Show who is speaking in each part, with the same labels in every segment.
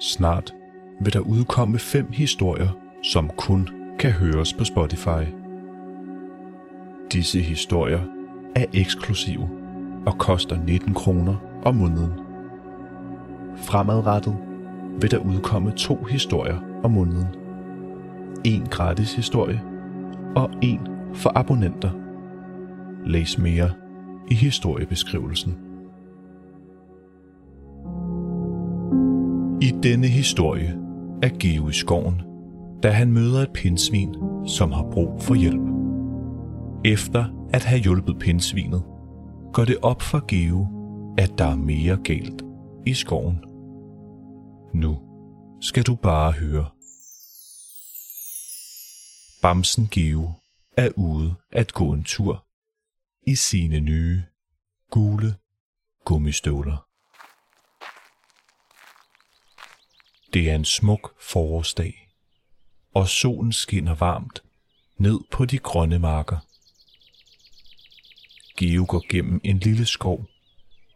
Speaker 1: Snart vil der udkomme fem historier, som kun kan høres på Spotify. Disse historier er eksklusive og koster 19 kroner om måneden. Fremadrettet vil der udkomme to historier om måneden. En gratis historie og en for abonnenter. Læs mere i historiebeskrivelsen. I denne historie er Geo i skoven, da han møder et pindsvin, som har brug for hjælp. Efter at have hjulpet pindsvinet, går det op for Geo, at der er mere galt i skoven. Nu skal du bare høre. Bamsen Geo er ude at gå en tur i sine nye gule gummistøvler. Det er en smuk forårsdag, og solen skinner varmt ned på de grønne marker. Geo går gennem en lille skov,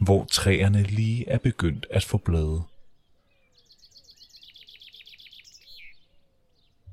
Speaker 1: hvor træerne lige er begyndt at få blade.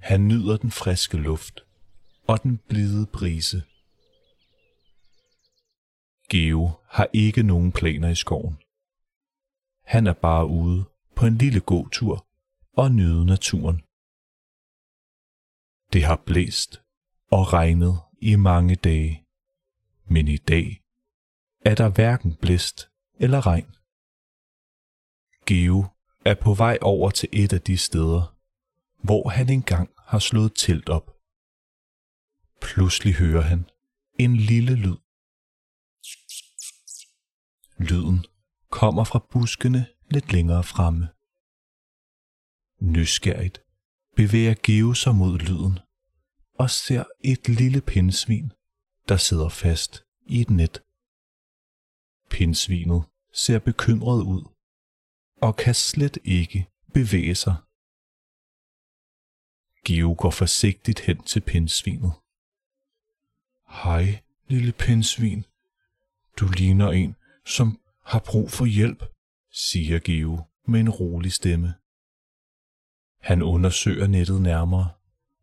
Speaker 1: Han nyder den friske luft og den blide brise. Geo har ikke nogen planer i skoven. Han er bare ude på en lille gåtur og nyde naturen. Det har blæst og regnet i mange dage, men i dag er der hverken blæst eller regn. Geo er på vej over til et af de steder, hvor han engang har slået telt op. Pludselig hører han en lille lyd. Lyden kommer fra buskene lidt længere fremme. Nysgerrigt bevæger Geo sig mod lyden og ser et lille pindsvin, der sidder fast i et net. Pindsvinet ser bekymret ud og kan slet ikke bevæge sig. Geo går forsigtigt hen til pindsvinet. Hej, lille pindsvin. Du ligner en, som har brug for hjælp, siger Geo med en rolig stemme. Han undersøger nettet nærmere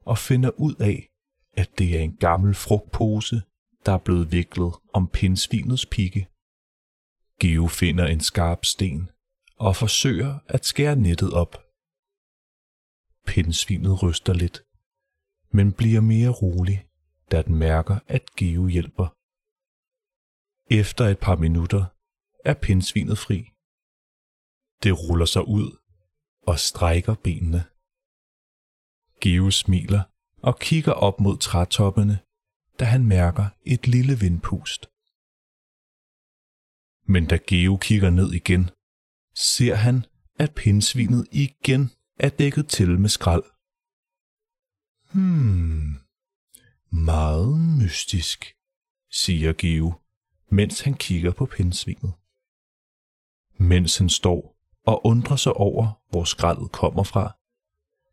Speaker 1: og finder ud af, at det er en gammel frugtpose, der er blevet viklet om pindsvinets pigge. Geo finder en skarp sten og forsøger at skære nettet op. Pindsvinet ryster lidt, men bliver mere rolig, da den mærker, at Geo hjælper. Efter et par minutter er pindsvinet fri. Det ruller sig ud og strækker benene. Geo smiler og kigger op mod trætoppene, da han mærker et lille vindpust. Men da Geo kigger ned igen, ser han, at pindsvinet igen er dækket til med skrald. Hmm, meget mystisk, siger Geo, mens han kigger på pindsvinet. Mens han står og undrer sig over, hvor skraldet kommer fra,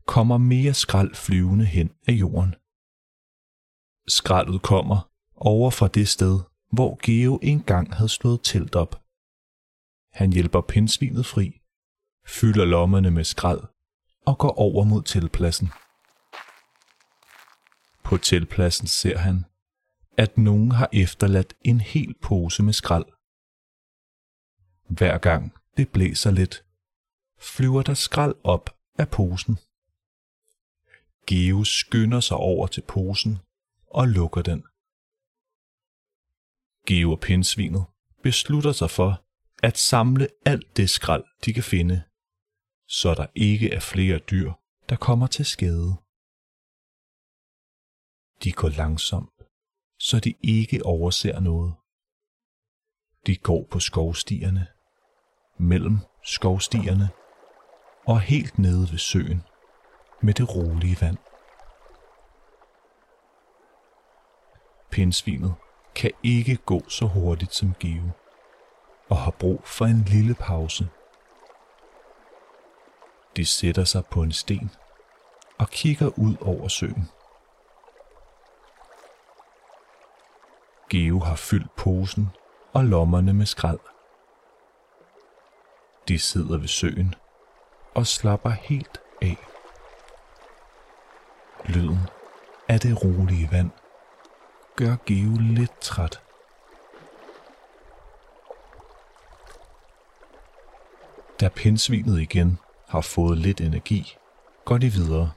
Speaker 1: kommer mere skrald flyvende hen af jorden. Skraldet kommer over fra det sted, hvor Geo engang havde slået telt op. Han hjælper pindsvinet fri, fylder lommerne med skrald og går over mod teltpladsen. På teltpladsen ser han, at nogen har efterladt en hel pose med skrald. Hver gang det blæser lidt, flyver der skrald op af posen. Geo skynder sig over til posen og lukker den. Geo og pindsvinet beslutter sig for at samle alt det skrald, de kan finde, så der ikke er flere dyr, der kommer til skade. De går langsomt, så de ikke overser noget. De går på skovstierne, mellem skovstierne og helt nede ved søen med det rolige vand. Pindsvinet kan ikke gå så hurtigt som Geo og har brug for en lille pause. De sætter sig på en sten og kigger ud over søen. Geo har fyldt posen og lommerne med skrald. De sidder ved søen og slapper helt af. Lyden af det rolige vand gør Geo lidt træt. Da pindsvinet igen har fået lidt energi, går de videre.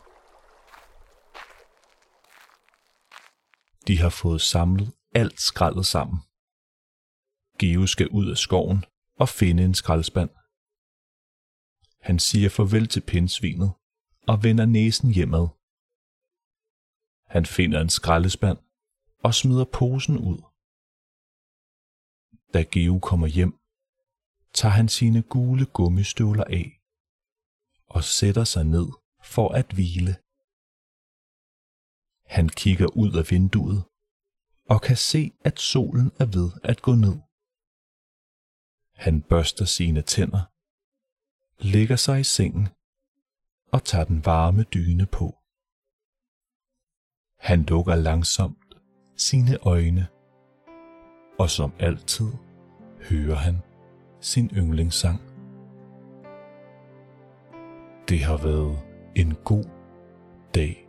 Speaker 1: De har fået samlet alt skraldet sammen. Geo skal ud af skoven og finde en skraldespand. Han siger farvel til pindsvinet og vender næsen hjemad. Han finder en skraldespand og smider posen ud. Da Geo kommer hjem, tager han sine gule gummistøvler af og sætter sig ned for at hvile. Han kigger ud af vinduet og kan se, at solen er ved at gå ned. Han børster sine tænder, lægger sig i sengen og tager den varme dyne på. Han lukker langsomt sine øjne, og som altid hører han sin yndlingssang. Det har været en god dag.